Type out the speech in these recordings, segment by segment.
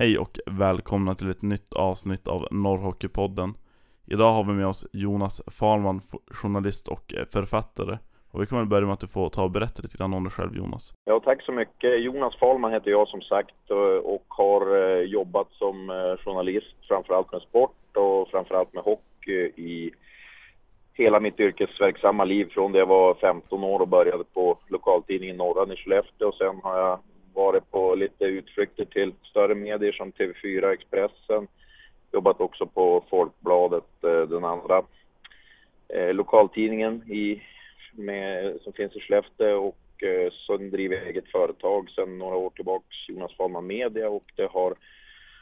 Hej och välkomna till ett nytt avsnitt av Norrhockeypodden. Idag har vi med oss Jonas Farman, journalist och författare. Och vi kommer börja med att du får ta och berätta lite grann om dig själv Jonas. Ja, tack så mycket. Jonas Falman heter jag som sagt och har eh, jobbat som eh, journalist framförallt med sport och framförallt med hockey i hela mitt yrkesverksamma liv från det jag var 15 år och började på lokaltidningen Norran i Skellefteå och sen har jag varit på lite utflykter till större medier som TV4, Expressen. Jobbat också på Folkbladet, eh, den andra eh, lokaltidningen i, med, som finns i Skellefteå och eh, sen driver jag eget företag sedan några år tillbaks, Jonas Fahlman Media och det har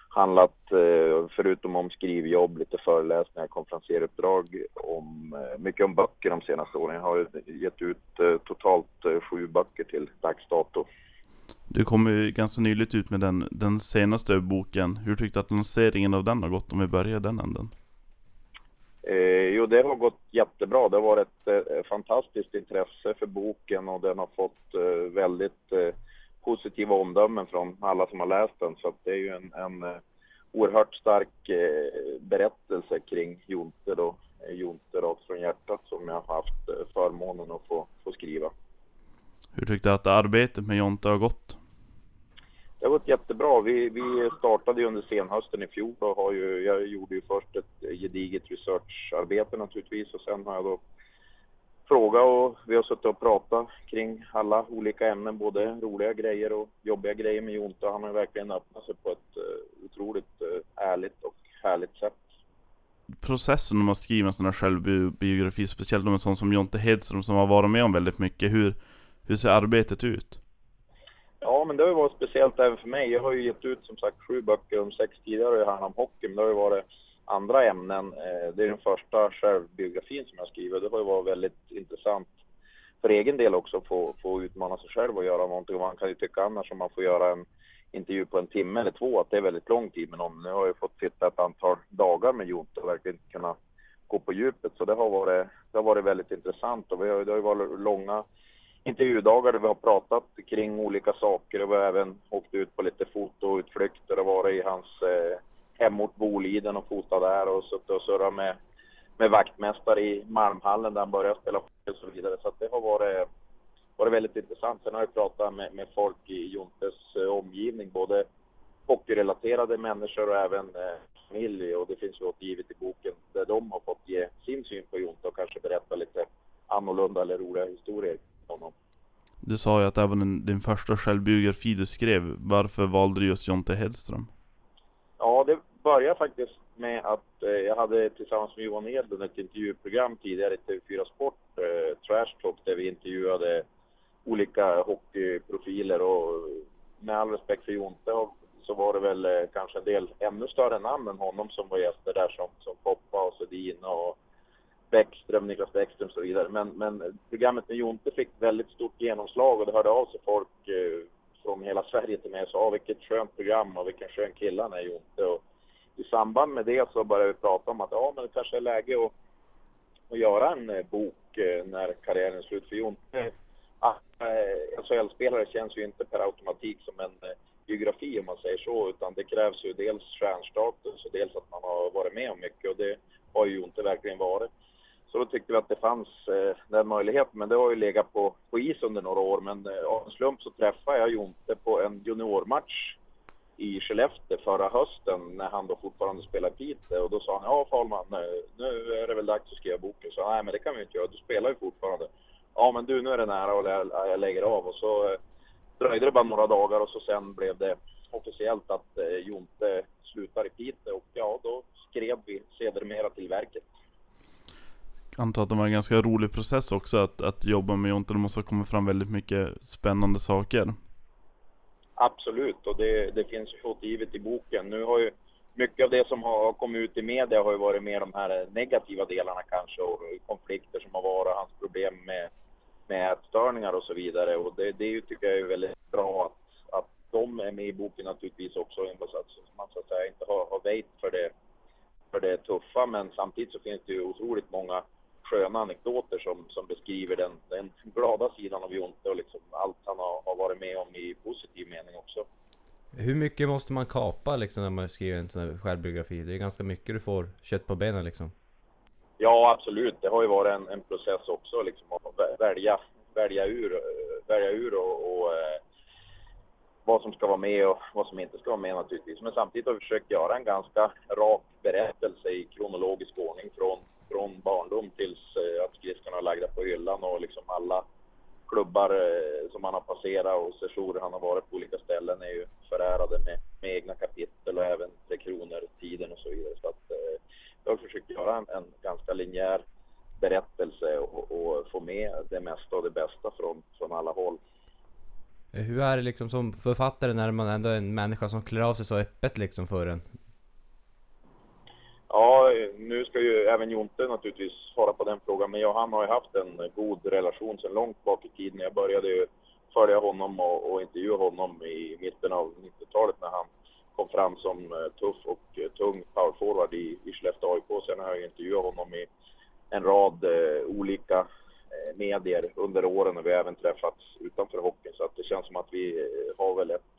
handlat, eh, förutom om skrivjobb, lite föreläsningar, konferenseruppdrag, om, eh, mycket om böcker de senaste åren. Jag har gett ut eh, totalt eh, sju böcker till dags dato. Du kom ju ganska nyligt ut med den, den senaste boken. Hur tyckte du att lanseringen av den har gått om vi börjar den änden? Eh, jo, det har gått jättebra. Det har varit ett eh, fantastiskt intresse för boken och den har fått eh, väldigt eh, positiva omdömen från alla som har läst den. Så det är ju en, en eh, oerhört stark eh, berättelse kring Jonte då, Jonte rakt från hjärtat som jag har haft förmånen att få, få skriva. Hur tyckte du att arbetet med Jonte har gått? Jättebra. Vi, vi startade ju under senhösten i fjol och har ju, jag gjorde ju först ett gediget researcharbete naturligtvis och sen har jag då frågat och vi har suttit och pratat kring alla olika ämnen, både roliga grejer och jobbiga grejer med Jonte. Han har verkligen öppnat sig på ett uh, otroligt uh, ärligt och härligt sätt. Processen om att skriva en sån här självbiografi, speciellt om en sån som Jonte Hedström som har varit med om väldigt mycket, hur, hur ser arbetet ut? Ja, men det har ju varit speciellt även för mig. Jag har ju gett ut som sagt sju böcker, de sex tidigare har handlat om hockey, men det har ju varit andra ämnen. Eh, det är den första självbiografin som jag skriver. Det har ju varit väldigt intressant för egen del också att få, få utmana sig själv och göra någonting. Man kan ju tycka annars om man får göra en intervju på en timme eller två att det är väldigt lång tid. Men om, nu har jag fått sitta ett antal dagar med Jonte och verkligen kunna gå på djupet. Så det har varit, det har varit väldigt intressant och vi har, det har ju varit långa intervjudagar där vi har pratat kring olika saker och vi har även åkt ut på lite fotoutflykter och varit i hans eh, hemort Boliden och fotat där och suttit och surrat med, med vaktmästare i Malmhallen där han började spela och så vidare. Så det har varit, varit väldigt intressant. Sen har jag pratat med, med folk i Jontes eh, omgivning, både hockeyrelaterade människor och även eh, familj och det finns ju återgivet i boken där de har fått ge sin syn på Jonte och kanske berätta lite annorlunda eller roliga historier honom. Du sa ju att även din första självbiografi du skrev, varför valde du just Jonte Hedström? Ja, det började faktiskt med att eh, jag hade tillsammans med Johan Edlund ett intervjuprogram tidigare i TV4 Sport, eh, Trash Talk, där vi intervjuade olika hockeyprofiler och med all respekt för Jonte så var det väl eh, kanske en del ännu större namn än honom som var gäster där som, som Poppa och Sedin och Bäckström, Niklas Bäckström och så vidare. Men, men programmet med Jonte fick väldigt stort genomslag och det hörde av sig folk eh, från hela Sverige till mig och sa ah, vilket skönt program och vilken skön kille han är Jonte. Och I samband med det så började vi prata om att ja, men det kanske är läge att, att göra en eh, bok eh, när karriären är slut. För Jonte, ah, eh, alltså SHL-spelare känns ju inte per automatik som en eh, biografi om man säger så, utan det krävs ju dels stjärnstatus och dels att man har varit med om mycket och det har ju Jonte verkligen varit. Så då tyckte vi att det fanns eh, den möjligheten. Men det har ju legat på, på is under några år. Men eh, av en slump så träffade jag Jonte på en juniormatch i Skellefteå förra hösten när han då fortfarande spelade i Piteå. Och då sa han, ja Falman, eh, nu är det väl dags att skriva boken. Så nej men det kan vi inte göra, du spelar ju fortfarande. Ja men du, nu är det nära och jag, jag lägger av. Och så eh, dröjde det bara några dagar och så sen blev det officiellt att eh, Jonte slutar i Piteå. Och ja, då skrev vi sedermera till verket antar att det var en ganska rolig process också att, att jobba med Jonte. Det måste ha kommit fram väldigt mycket spännande saker. Absolut, och det, det finns ju återgivet i boken. Nu har ju mycket av det som har kommit ut i media har ju varit mer de här negativa delarna kanske och konflikter som har varit, hans problem med, med ätstörningar och så vidare. Och det, det ju, tycker jag är väldigt bra att, att de är med i boken naturligtvis också, så att man så att säga inte har, har väjt för det, för det tuffa. Men samtidigt så finns det ju otroligt många sköna anekdoter som, som beskriver den, den glada sidan av Jonte och liksom allt han har, har varit med om i positiv mening också. Hur mycket måste man kapa liksom när man skriver en sån här självbiografi? Det är ganska mycket du får kött på benen liksom. Ja, absolut. Det har ju varit en, en process också, liksom att välja, välja ur, välja ur och, och eh, vad som ska vara med och vad som inte ska vara med naturligtvis. Men samtidigt har vi försökt göra en ganska rak berättelse i kronologisk ordning från, från barndom tills eh, att skridskorna är lagda på hyllan och liksom alla klubbar eh, som han har passerat och sessioner han har varit på olika ställen är ju förärade med, med egna kapitel och även Tre Kronor-tiden och så vidare. Så att, eh, jag har försökt göra en, en ganska linjär berättelse och, och, få med det mesta och det bästa från, från alla håll. Eh, hur är det liksom som författare när man ändå är en människa som klär av sig så öppet liksom för en? Ja, nu kan ju Jonte naturligtvis svara på den frågan, men jag och han har ju haft en god relation sedan långt bak i tiden. Jag började ju följa honom och, och intervjua honom i mitten av 90-talet när han kom fram som eh, tuff och eh, tung powerforward i, i Skellefteå AIK. Sen har jag intervjuat honom i en rad eh, olika eh, medier under åren och vi har även träffats utanför hockeyn. Så att det känns som att vi har väl ett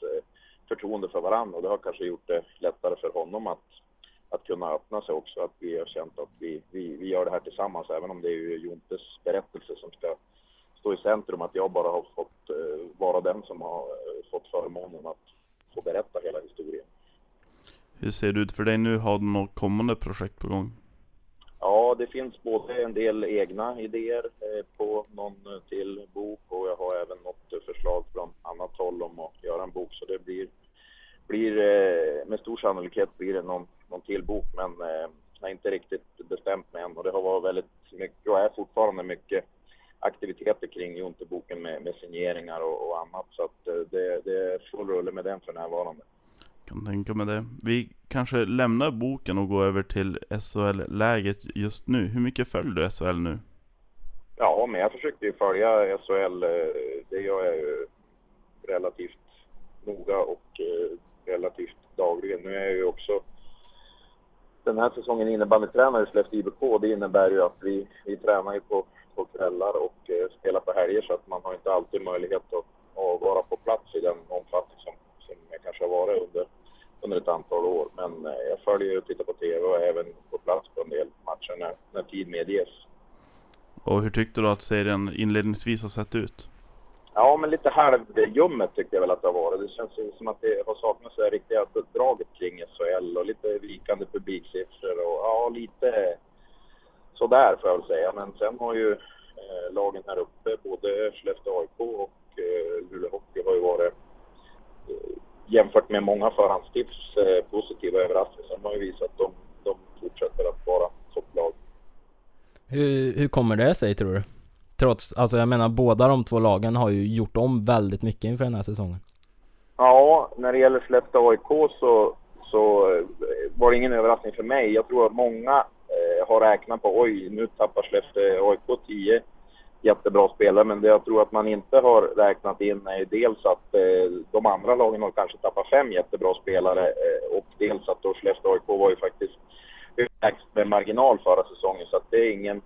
förtroende för varandra och det har kanske gjort det lättare för honom att att kunna öppna sig också. Att vi har känt att vi, vi, vi gör det här tillsammans, även om det är ju Jontes berättelse som ska stå i centrum. Att jag bara har fått uh, vara den som har uh, fått förmånen att få berätta hela historien. Hur ser det ut för dig nu? Har du något kommande projekt på gång? Ja, det finns både en del egna idéer eh, på någon till bok och jag har även något förslag från annat håll om att göra en bok. Så det blir, blir med stor sannolikhet blir det någon någon till bok men eh, jag har inte riktigt bestämt mig än och det har varit väldigt mycket och är fortfarande mycket aktiviteter kring Jonte-boken med, med signeringar och, och, annat så att eh, det, det är full rulle med den för närvarande. Kan tänka mig det. Vi kanske lämnar boken och går över till SHL-läget just nu. Hur mycket följer du SHL nu? Ja, men jag försökte ju följa SHL. Eh, det gör jag ju relativt noga och relativt dagligen. Nu är jag ju också den här säsongen innebandytränare i Skellefteå IBK. Det innebär ju att vi, vi tränar ju på, på kvällar och eh, spelar på helger så att man har inte alltid möjlighet att, att vara på plats i den omfattning som, som jag kanske har varit under, under ett antal år. Men eh, jag följer och tittar på TV och är även på plats på en del matcher när, när tid medges. Och hur tyckte du att serien inledningsvis har sett ut? Ja, men lite halvljummet tyckte jag väl att det har varit. Det känns som att det har saknats det riktiga draget kring SHL och lite vikande publiksiffror och ja, lite sådär får jag väl säga. Men sen har ju eh, lagen här uppe, både Skellefteå AIK och eh, Luleå Hockey har ju varit eh, jämfört med många förhandstips eh, positiva överraskningar. De har ju visat att de, de fortsätter att vara topplag. Hur, hur kommer det sig tror du? Trots, alltså jag menar båda de två lagen har ju gjort om väldigt mycket inför den här säsongen. Ja, när det gäller Skellefteå AIK så, så eh, var det ingen överraskning för mig. Jag tror att många eh, har räknat på oj, nu tappar Skellefteå AIK 10 jättebra spelare. Men det jag tror att man inte har räknat in är dels att eh, de andra lagen har kanske tappat fem jättebra spelare eh, och dels att då Skellefteå AIK var ju faktiskt med marginal förra säsongen. Så att det är ingen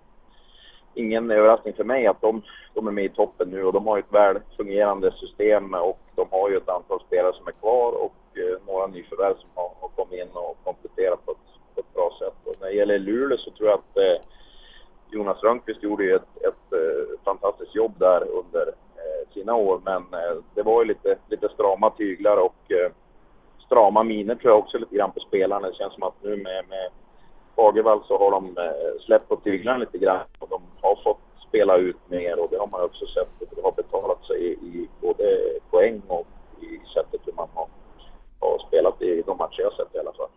ingen överraskning för mig att de, de är med i toppen nu och de har ett väl fungerande system och de har ju ett antal spelare som är kvar och eh, några nyförvärv som har, har, kommit in och kompletterat på ett, på ett bra sätt. Och när det gäller Luleå så tror jag att eh, Jonas Rönnqvist gjorde ju ett, ett eh, fantastiskt jobb där under eh, sina år men eh, det var ju lite, lite strama tyglar och eh, strama miner tror jag också lite grann på spelarna. Det känns som att nu med, med Fagervall så har de eh, släppt på tyglarna lite grann och de har fått spela ut mer och det har man också sett att det har betalat sig i både poäng och i sättet hur man har, har spelat i de matcher jag sett i alla fall.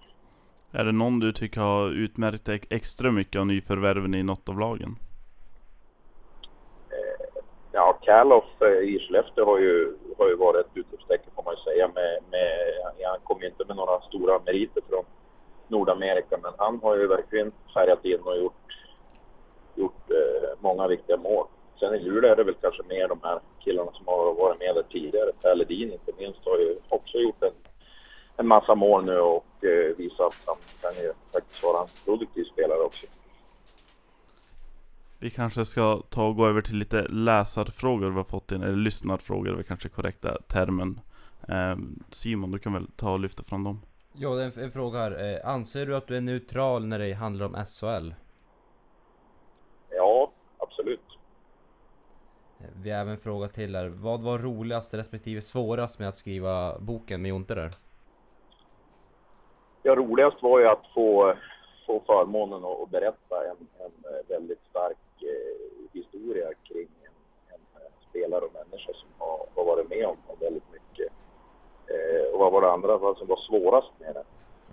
Är det någon du tycker har utmärkt extra mycket av nyförvärven i något av lagen? Eh, ja, Kaloff eh, i Skellefteå har ju, har ju varit ett utropstecken får man ju säga. Med, med, han kom ju inte med några stora meriter från Nordamerika. Men han har ju verkligen färgat in och gjort, gjort eh, många viktiga mål. Sen i Luleå är det väl kanske mer de här killarna som har varit med där tidigare. Per Ledin inte minst har ju också gjort en, en massa mål nu och eh, visat att han kan ju faktiskt vara en produktiv spelare också. Vi kanske ska ta och gå över till lite läsarfrågor vi har fått in, eller lyssnarfrågor är väl kanske korrekta termen. Eh, Simon, du kan väl ta och lyfta fram dem? Ja, en, en fråga här. Eh, anser du att du är neutral när det handlar om SHL? Ja, absolut. Eh, Vi har även en fråga till här. Vad var roligast respektive svårast med att skriva boken med Jonte där? Ja, roligast var ju att få, få förmånen att, berätta en, en eh, väldigt stark eh, historia kring en, en spelare och människa som har, har varit med om väldigt mycket. Eh, och vad var det andra vad som var svårast med det?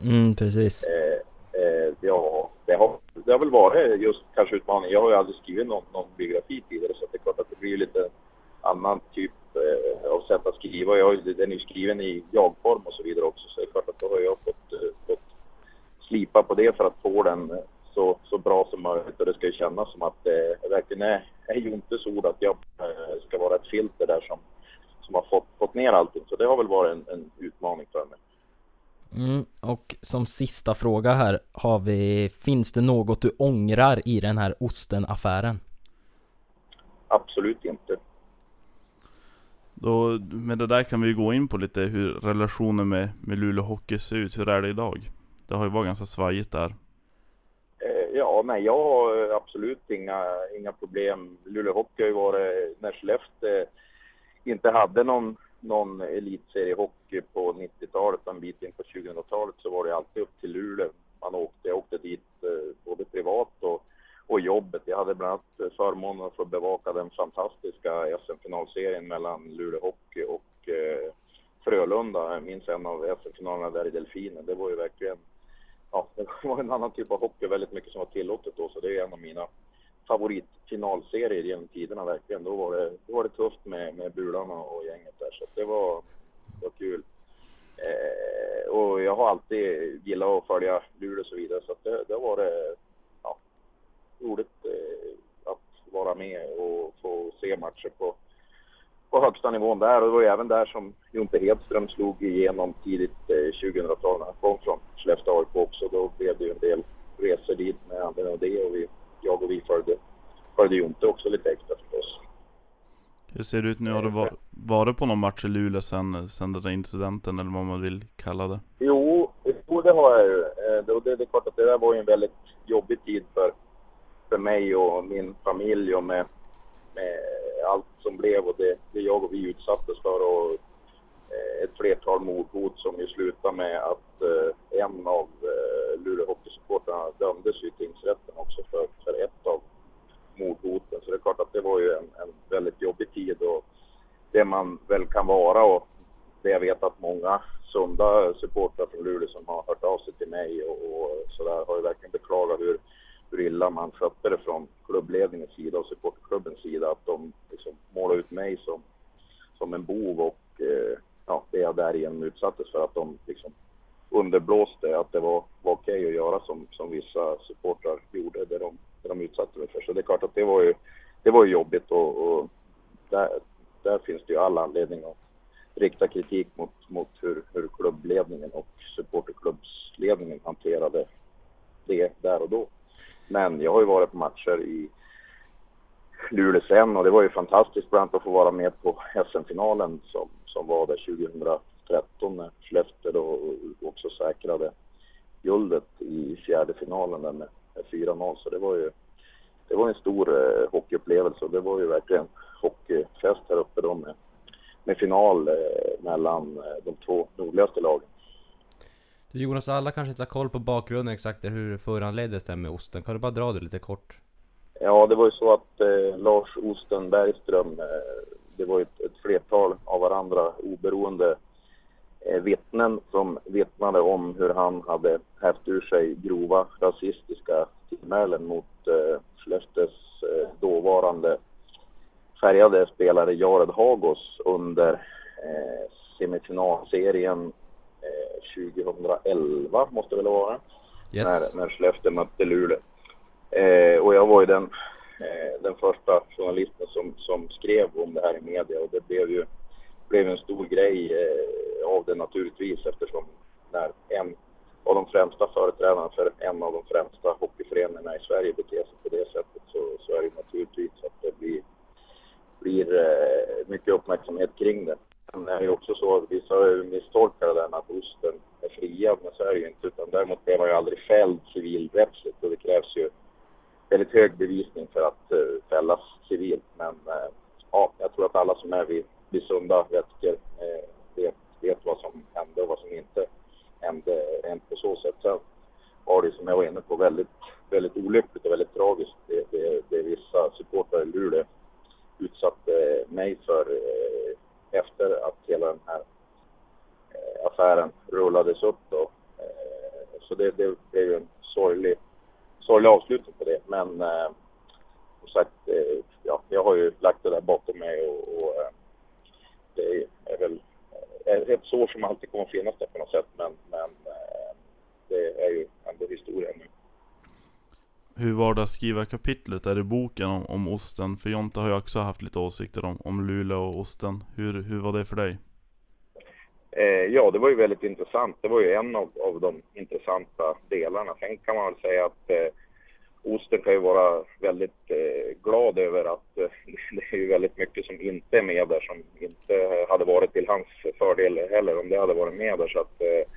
Mm, precis. Eh, eh, ja, det har, det har väl varit just kanske utmaningen. Jag har ju aldrig skrivit någon, någon biografi tidigare så det är klart att det blir lite annan typ eh, av sätt att skriva. Jag, den är ju skriven i jag-form och så vidare också så det är klart att då har jag fått, eh, fått slipa på det för att få den eh, så, så bra som möjligt och det ska ju kännas som att det verkligen är, är så ord att jag eh, ska vara ett filter där som, som har fått, fått ner allting. Så det har väl varit en, en utmaning för mig. Mm, och som sista fråga här har vi, finns det något du ångrar i den här osten-affären? Absolut inte. Då, med det där kan vi gå in på lite hur relationen med, med Luleå Hockey ser ut. Hur är det idag? Det har ju varit ganska svajigt där. Eh, Ja, nej, jag har absolut inga, inga problem. Luleå Hockey har ju varit, när Skellefteå inte hade någon, någon elitseriehockey på 90-talet, och en bit in på 2000-talet, så var det alltid upp till Luleå. Man åkte, jag åkte dit eh, både privat och, och jobbet. Jag hade bland annat eh, förmånen att få bevaka den fantastiska SM-finalserien mellan Luleå Hockey och eh, Frölunda. Jag minns en av SM-finalerna där i Delfinen. Det var ju verkligen ja, det var en annan typ av hockey, väldigt mycket som var tillåtet då, så det är en av mina favoritfinalserier genom tiderna verkligen. Då var det, då var det tufft med, med Bularna och gänget där, så att det var, det var kul. Eh, och jag har alltid gillat att följa Luleå och så vidare, så att det, det har varit ja, roligt eh, att vara med och få se matcher på, på högsta nivån där. Och det var ju även där som Jonte Hedström slog igenom tidigt eh, 2000-tal när han kom från Skellefteå AIK också. Då blev det ju en del resor dit med anledning av det och vi, jag och vi följde, följde Jonte också lite extra förstås. Hur ser det ut nu? Har du var, varit på någon match i Luleå sen, sen den där incidenten eller vad man vill kalla det? Jo, jo det har jag ju. Eh, Det, det, det är klart att det där var ju en väldigt jobbig tid för, för mig och min familj och med, med allt som blev och det, det jag och vi utsattes för och Eh, ett flertal mordhot som ju slutade med att eh, en av eh, Luleå hockeysupportrarna dömdes i tingsrätten också för, för ett av mordhoten. Så det är klart att det var ju en, en väldigt jobbig tid och det man väl kan vara och det jag vet att många sunda supportrar från Luleå som har hört av sig till mig och, och sådär har ju verkligen beklagat hur, hur illa man skötte det från klubbledningens sida och supporterklubbens sida. Att de liksom målade ut mig som, som en bov och eh, ja, det jag därigenom utsattes för att de liksom underblåste att det var, var okej att göra som, som vissa supportrar gjorde det de, det de utsatte mig för. Så det är klart att det var ju, det var ju jobbigt och, och där, där finns det ju all anledning att rikta kritik mot, mot hur, hur klubbledningen och supporterklubbsledningen hanterade det där och då. Men jag har ju varit på matcher i Luleå sen och det var ju fantastiskt bland annat att få vara med på SM-finalen som, som var där 2013 när Skellefteå då också säkrade guldet i fjärde finalen där med, med 4-0 så det var ju det var en stor eh, hockeyupplevelse och det var ju verkligen hockeyfest här uppe då med, med final eh, mellan eh, de två nordligaste lagen. Du Jonas, alla kanske inte har koll på bakgrunden exakt hur det föranleddes det med osten. Kan du bara dra det lite kort? Ja, det var ju så att eh, Lars Osten Bergström, eh, det var ett, ett flertal av varandra oberoende eh, vittnen som vittnade om hur han hade hävt ur sig grova rasistiska tillmälen mot eh, Skellefteås eh, dåvarande färgade spelare Jared Hagos under eh, semifinalserien eh, 2011 måste det väl vara Yes. när, när Skellefteå mötte Luleå. Eh, och jag var ju den, eh, Eh, den första journalisten som, som skrev om det här i media och det blev ju blev en stor grej eh, av det naturligtvis eftersom när en av de främsta företrädarna för en av de främsta hockeyföreningarna i Sverige beter sig på det sättet så, så är det naturligtvis att det blir, blir eh, mycket uppmärksamhet kring det. Sen är det ju också så att vissa har ju misstolkat det där med att osten är friad, men så är det ju inte. Utan däremot blev han ju aldrig fälld civilrättsligt och det krävs ju väldigt hög bevisning för att uh, fällas civilt. Men uh, ja, jag tror att alla som är vid, vid sunda vätskor uh, eh, vet, vet vad som hände och vad som inte hände rent på så sätt. Sen var det som jag var inne på väldigt, väldigt olyckligt och väldigt tragiskt. Det, det, det vissa supportrar i Luleå utsatte mig för efter att hela den här affären rullades upp då. Så det, det, det är ju en sorglig, sorglig avslutning på det. Men eh, som sagt, eh, ja, jag har ju lagt det där bakom mig och, och eh, det är väl eh, ett sår som alltid kommer att finnas där på något sätt. Men, men eh, det är ju ändå historia nu. Hur var det att skriva kapitlet? Är det boken om, om osten? För Jonte har ju också haft lite åsikter om, om Luleå och osten. Hur, hur var det för dig? Eh, ja, det var ju väldigt intressant. Det var ju en av, av de intressanta delarna. Sen kan man väl säga att eh, osten kan ju vara väldigt eh, glad över att eh, det är ju väldigt mycket som inte är med där som inte hade varit till hans fördel heller om det hade varit med där. Så att, eh,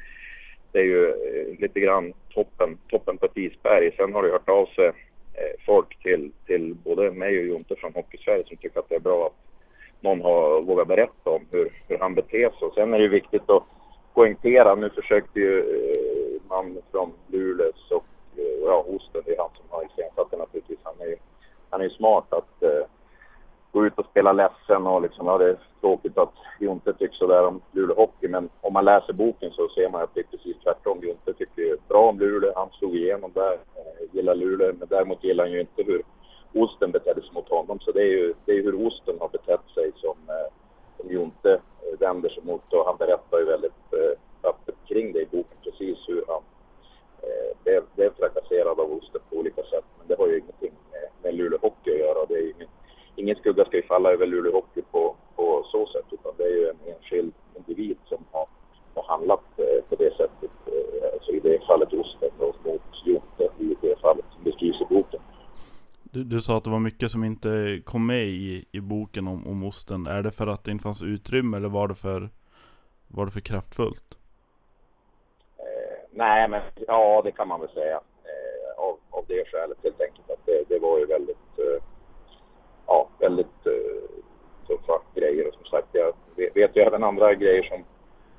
det är ju eh, lite grann toppen, toppen på ett isberg. Sen har det hört av sig eh, folk till, till både mig och Jonte från Hockeysverige som tycker att det är bra att någon har vågat berätta om hur, hur han beter sig. Sen är det viktigt att poängtera, nu försökte ju eh, man från Luleås och eh, ja, Osten, det är han som har iscensatt det naturligtvis. Han är ju han är smart att eh, gå ut och spela ledsen och liksom, ja det är tråkigt att Jonte tycker sådär om Luleå Hockey men om man läser boken så ser man att det är precis tvärtom. Jonte tycker bra om Luleå, han slog igenom där, eh, gillar Luleå men däremot gillar han ju inte hur Osten betedde sig mot honom så det är ju det är hur Osten har betett sig som, eh, som Jonte eh, vänder sig mot och han berättar ju väldigt eh, öppet kring det i boken precis hur han eh, blev, blev trakasserad av Osten på olika sätt men det har ju ingenting med, med Luleå Hockey att göra. Det är inget ingen skugga ska ju falla över Luleå Hockey på, på så sätt utan det är ju en enskild individ som har, har handlat eh, på det sättet. Eh, alltså i det fallet Osten och mot Jonte i det fallet som beskrivs i boken. Du, du sa att det var mycket som inte kom med i, i boken om, om osten. Är det för att det inte fanns utrymme eller var det för, var det för kraftfullt? Eh, nej men ja det kan man väl säga. Eh, av, av det skälet helt enkelt att det, det var ju väldigt eh, ja, väldigt eh, tuffa grejer. Och som sagt, jag vet ju även andra grejer som,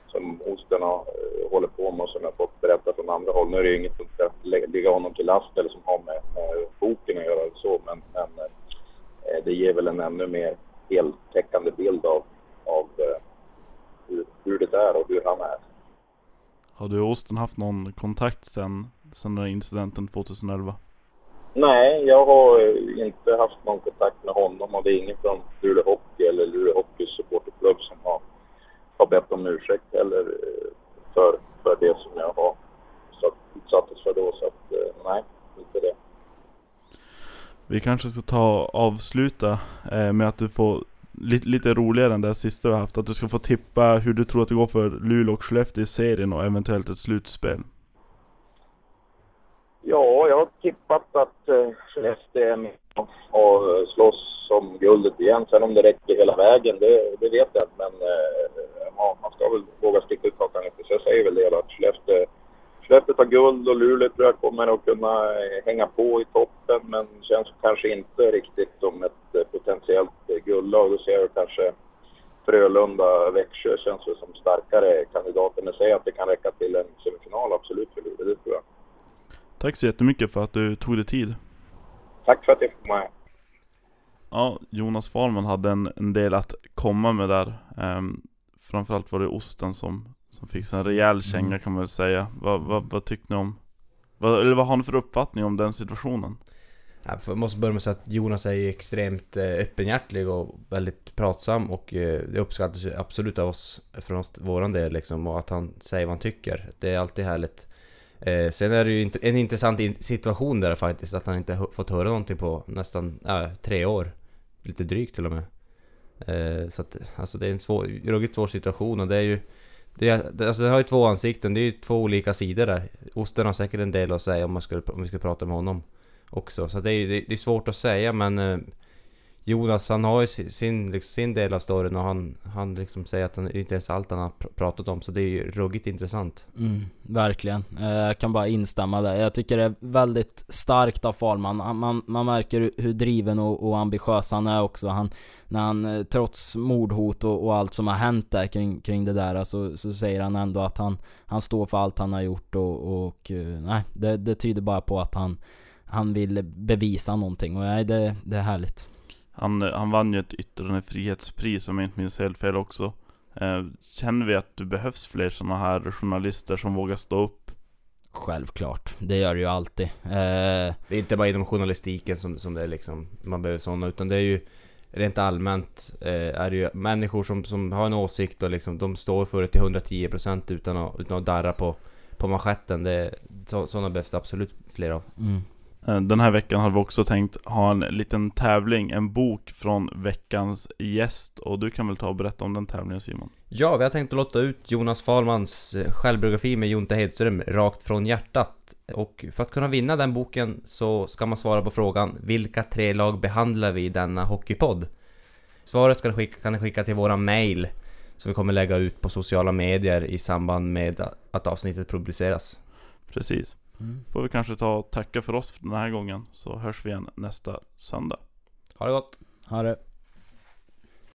som Osten har, uh, håller på med och som jag fått berätta från andra håll. Nu är det ju inget som ska ligga honom till last eller som har med, med boken att göra så, men, men uh, det ger väl en ännu mer heltäckande bild av, av hur, hur det är och hur han är. Har du och Osten haft någon kontakt sen, sen den här incidenten 2011? Nej, jag har inte haft någon kontakt med honom och det är ingen från Luleå Hockey eller Luleå Hockeys supporterklubb som har, har bett om ursäkt heller eh, för, för det som jag har utsattes för då. Så att, eh, nej, inte det. Vi kanske ska ta avsluta eh, med att du får lite, lite roligare än det sista vi har haft. Att du ska få tippa hur du tror att det går för Luleå och Skellefteå i serien och eventuellt ett slutspel. Ja, jag har tippat att eh, Skellefteå är med och slåss om guldet igen. Sen om det räcker hela vägen, det, det vet jag inte. Men eh, ja, man ska väl våga sticka ut hakan lite. Så jag säger väl det då, att Skellefteå, Skellefteå tar guld och Luleå tror jag kommer att kunna eh, hänga på i toppen. Men känns kanske inte riktigt som ett eh, potentiellt eh, guldlag. Då ser jag kanske Frölunda, Växjö känns väl som starkare kandidater. Men säger att det kan räcka till en semifinal absolut för Luleå, det tror jag. Tack så jättemycket för att du tog dig tid. Tack för att jag fick med. Ja, Jonas Fahlman hade en, en del att komma med där. Um, framförallt var det osten som, som fick sig en rejäl känga mm. kan man väl säga. Vad, vad, vad tyckte ni om, vad, eller vad har ni för uppfattning om den situationen? Jag måste börja med att säga att Jonas är extremt eh, öppenhjärtig och väldigt pratsam och eh, det uppskattas absolut av oss från oss, våran del liksom och att han säger vad han tycker. Det är alltid härligt. Eh, sen är det ju en intressant situation där faktiskt, att han inte fått höra någonting på nästan äh, tre år. Lite drygt till och med. Eh, så att, alltså det är en svår, ruggigt svår situation och det är ju... Det, är, alltså det har ju två ansikten, det är ju två olika sidor där. Osten har säkert en del att säga om, man skulle, om vi skulle prata med honom också. Så det är, det, det är svårt att säga men... Eh, Jonas han har ju sin, liksom, sin del av storyn och han, han liksom säger att han inte ens allt han har pratat om så det är ju ruggigt intressant. Mm, verkligen. Eh, jag kan bara instämma där. Jag tycker det är väldigt starkt av Fahlman. Man, man märker hur- driven och, och ambitiös han är också. Han, när han, eh, trots mordhot och, och allt som har hänt där kring, kring det där, så, så säger han ändå att han, han står för allt han har gjort och, och eh, nej, det, det tyder bara på att han, han vill bevisa någonting och nej, det, det är härligt. Han, han vann ju ett yttrandefrihetspris om jag inte minns helt fel också. Eh, känner vi att det behövs fler sådana här journalister som vågar stå upp? Självklart, det gör det ju alltid. Eh, Det är inte bara inom journalistiken som, som det är liksom, man behöver sådana utan det är ju Rent allmänt eh, är det ju människor som, som har en åsikt och liksom de står för det till 110% utan att, utan att darra på, på manschetten. Det, så, sådana behövs det absolut fler av. mm. Eh, Den här veckan har vi också tänkt ha en liten tävling, en bok från veckans gäst. Och du kan väl ta och berätta om den tävlingen Simon? Ja, vi har tänkt att låta ut Jonas Fahlmans eh, självbiografi med Jonte Hedström rakt från hjärtat. Och för att kunna vinna den boken så ska man svara på frågan Vilka tre lag behandlar vi i denna hockeypodd? Svaret ska ni skicka, kan ni skicka till våra mail som vi kommer lägga ut på sociala medier i samband med att avsnittet publiceras. Precis. Mm. Får vi kanske ta och tacka för oss för den här gången, så hörs vi igen nästa söndag. Ha det gott! Ha det.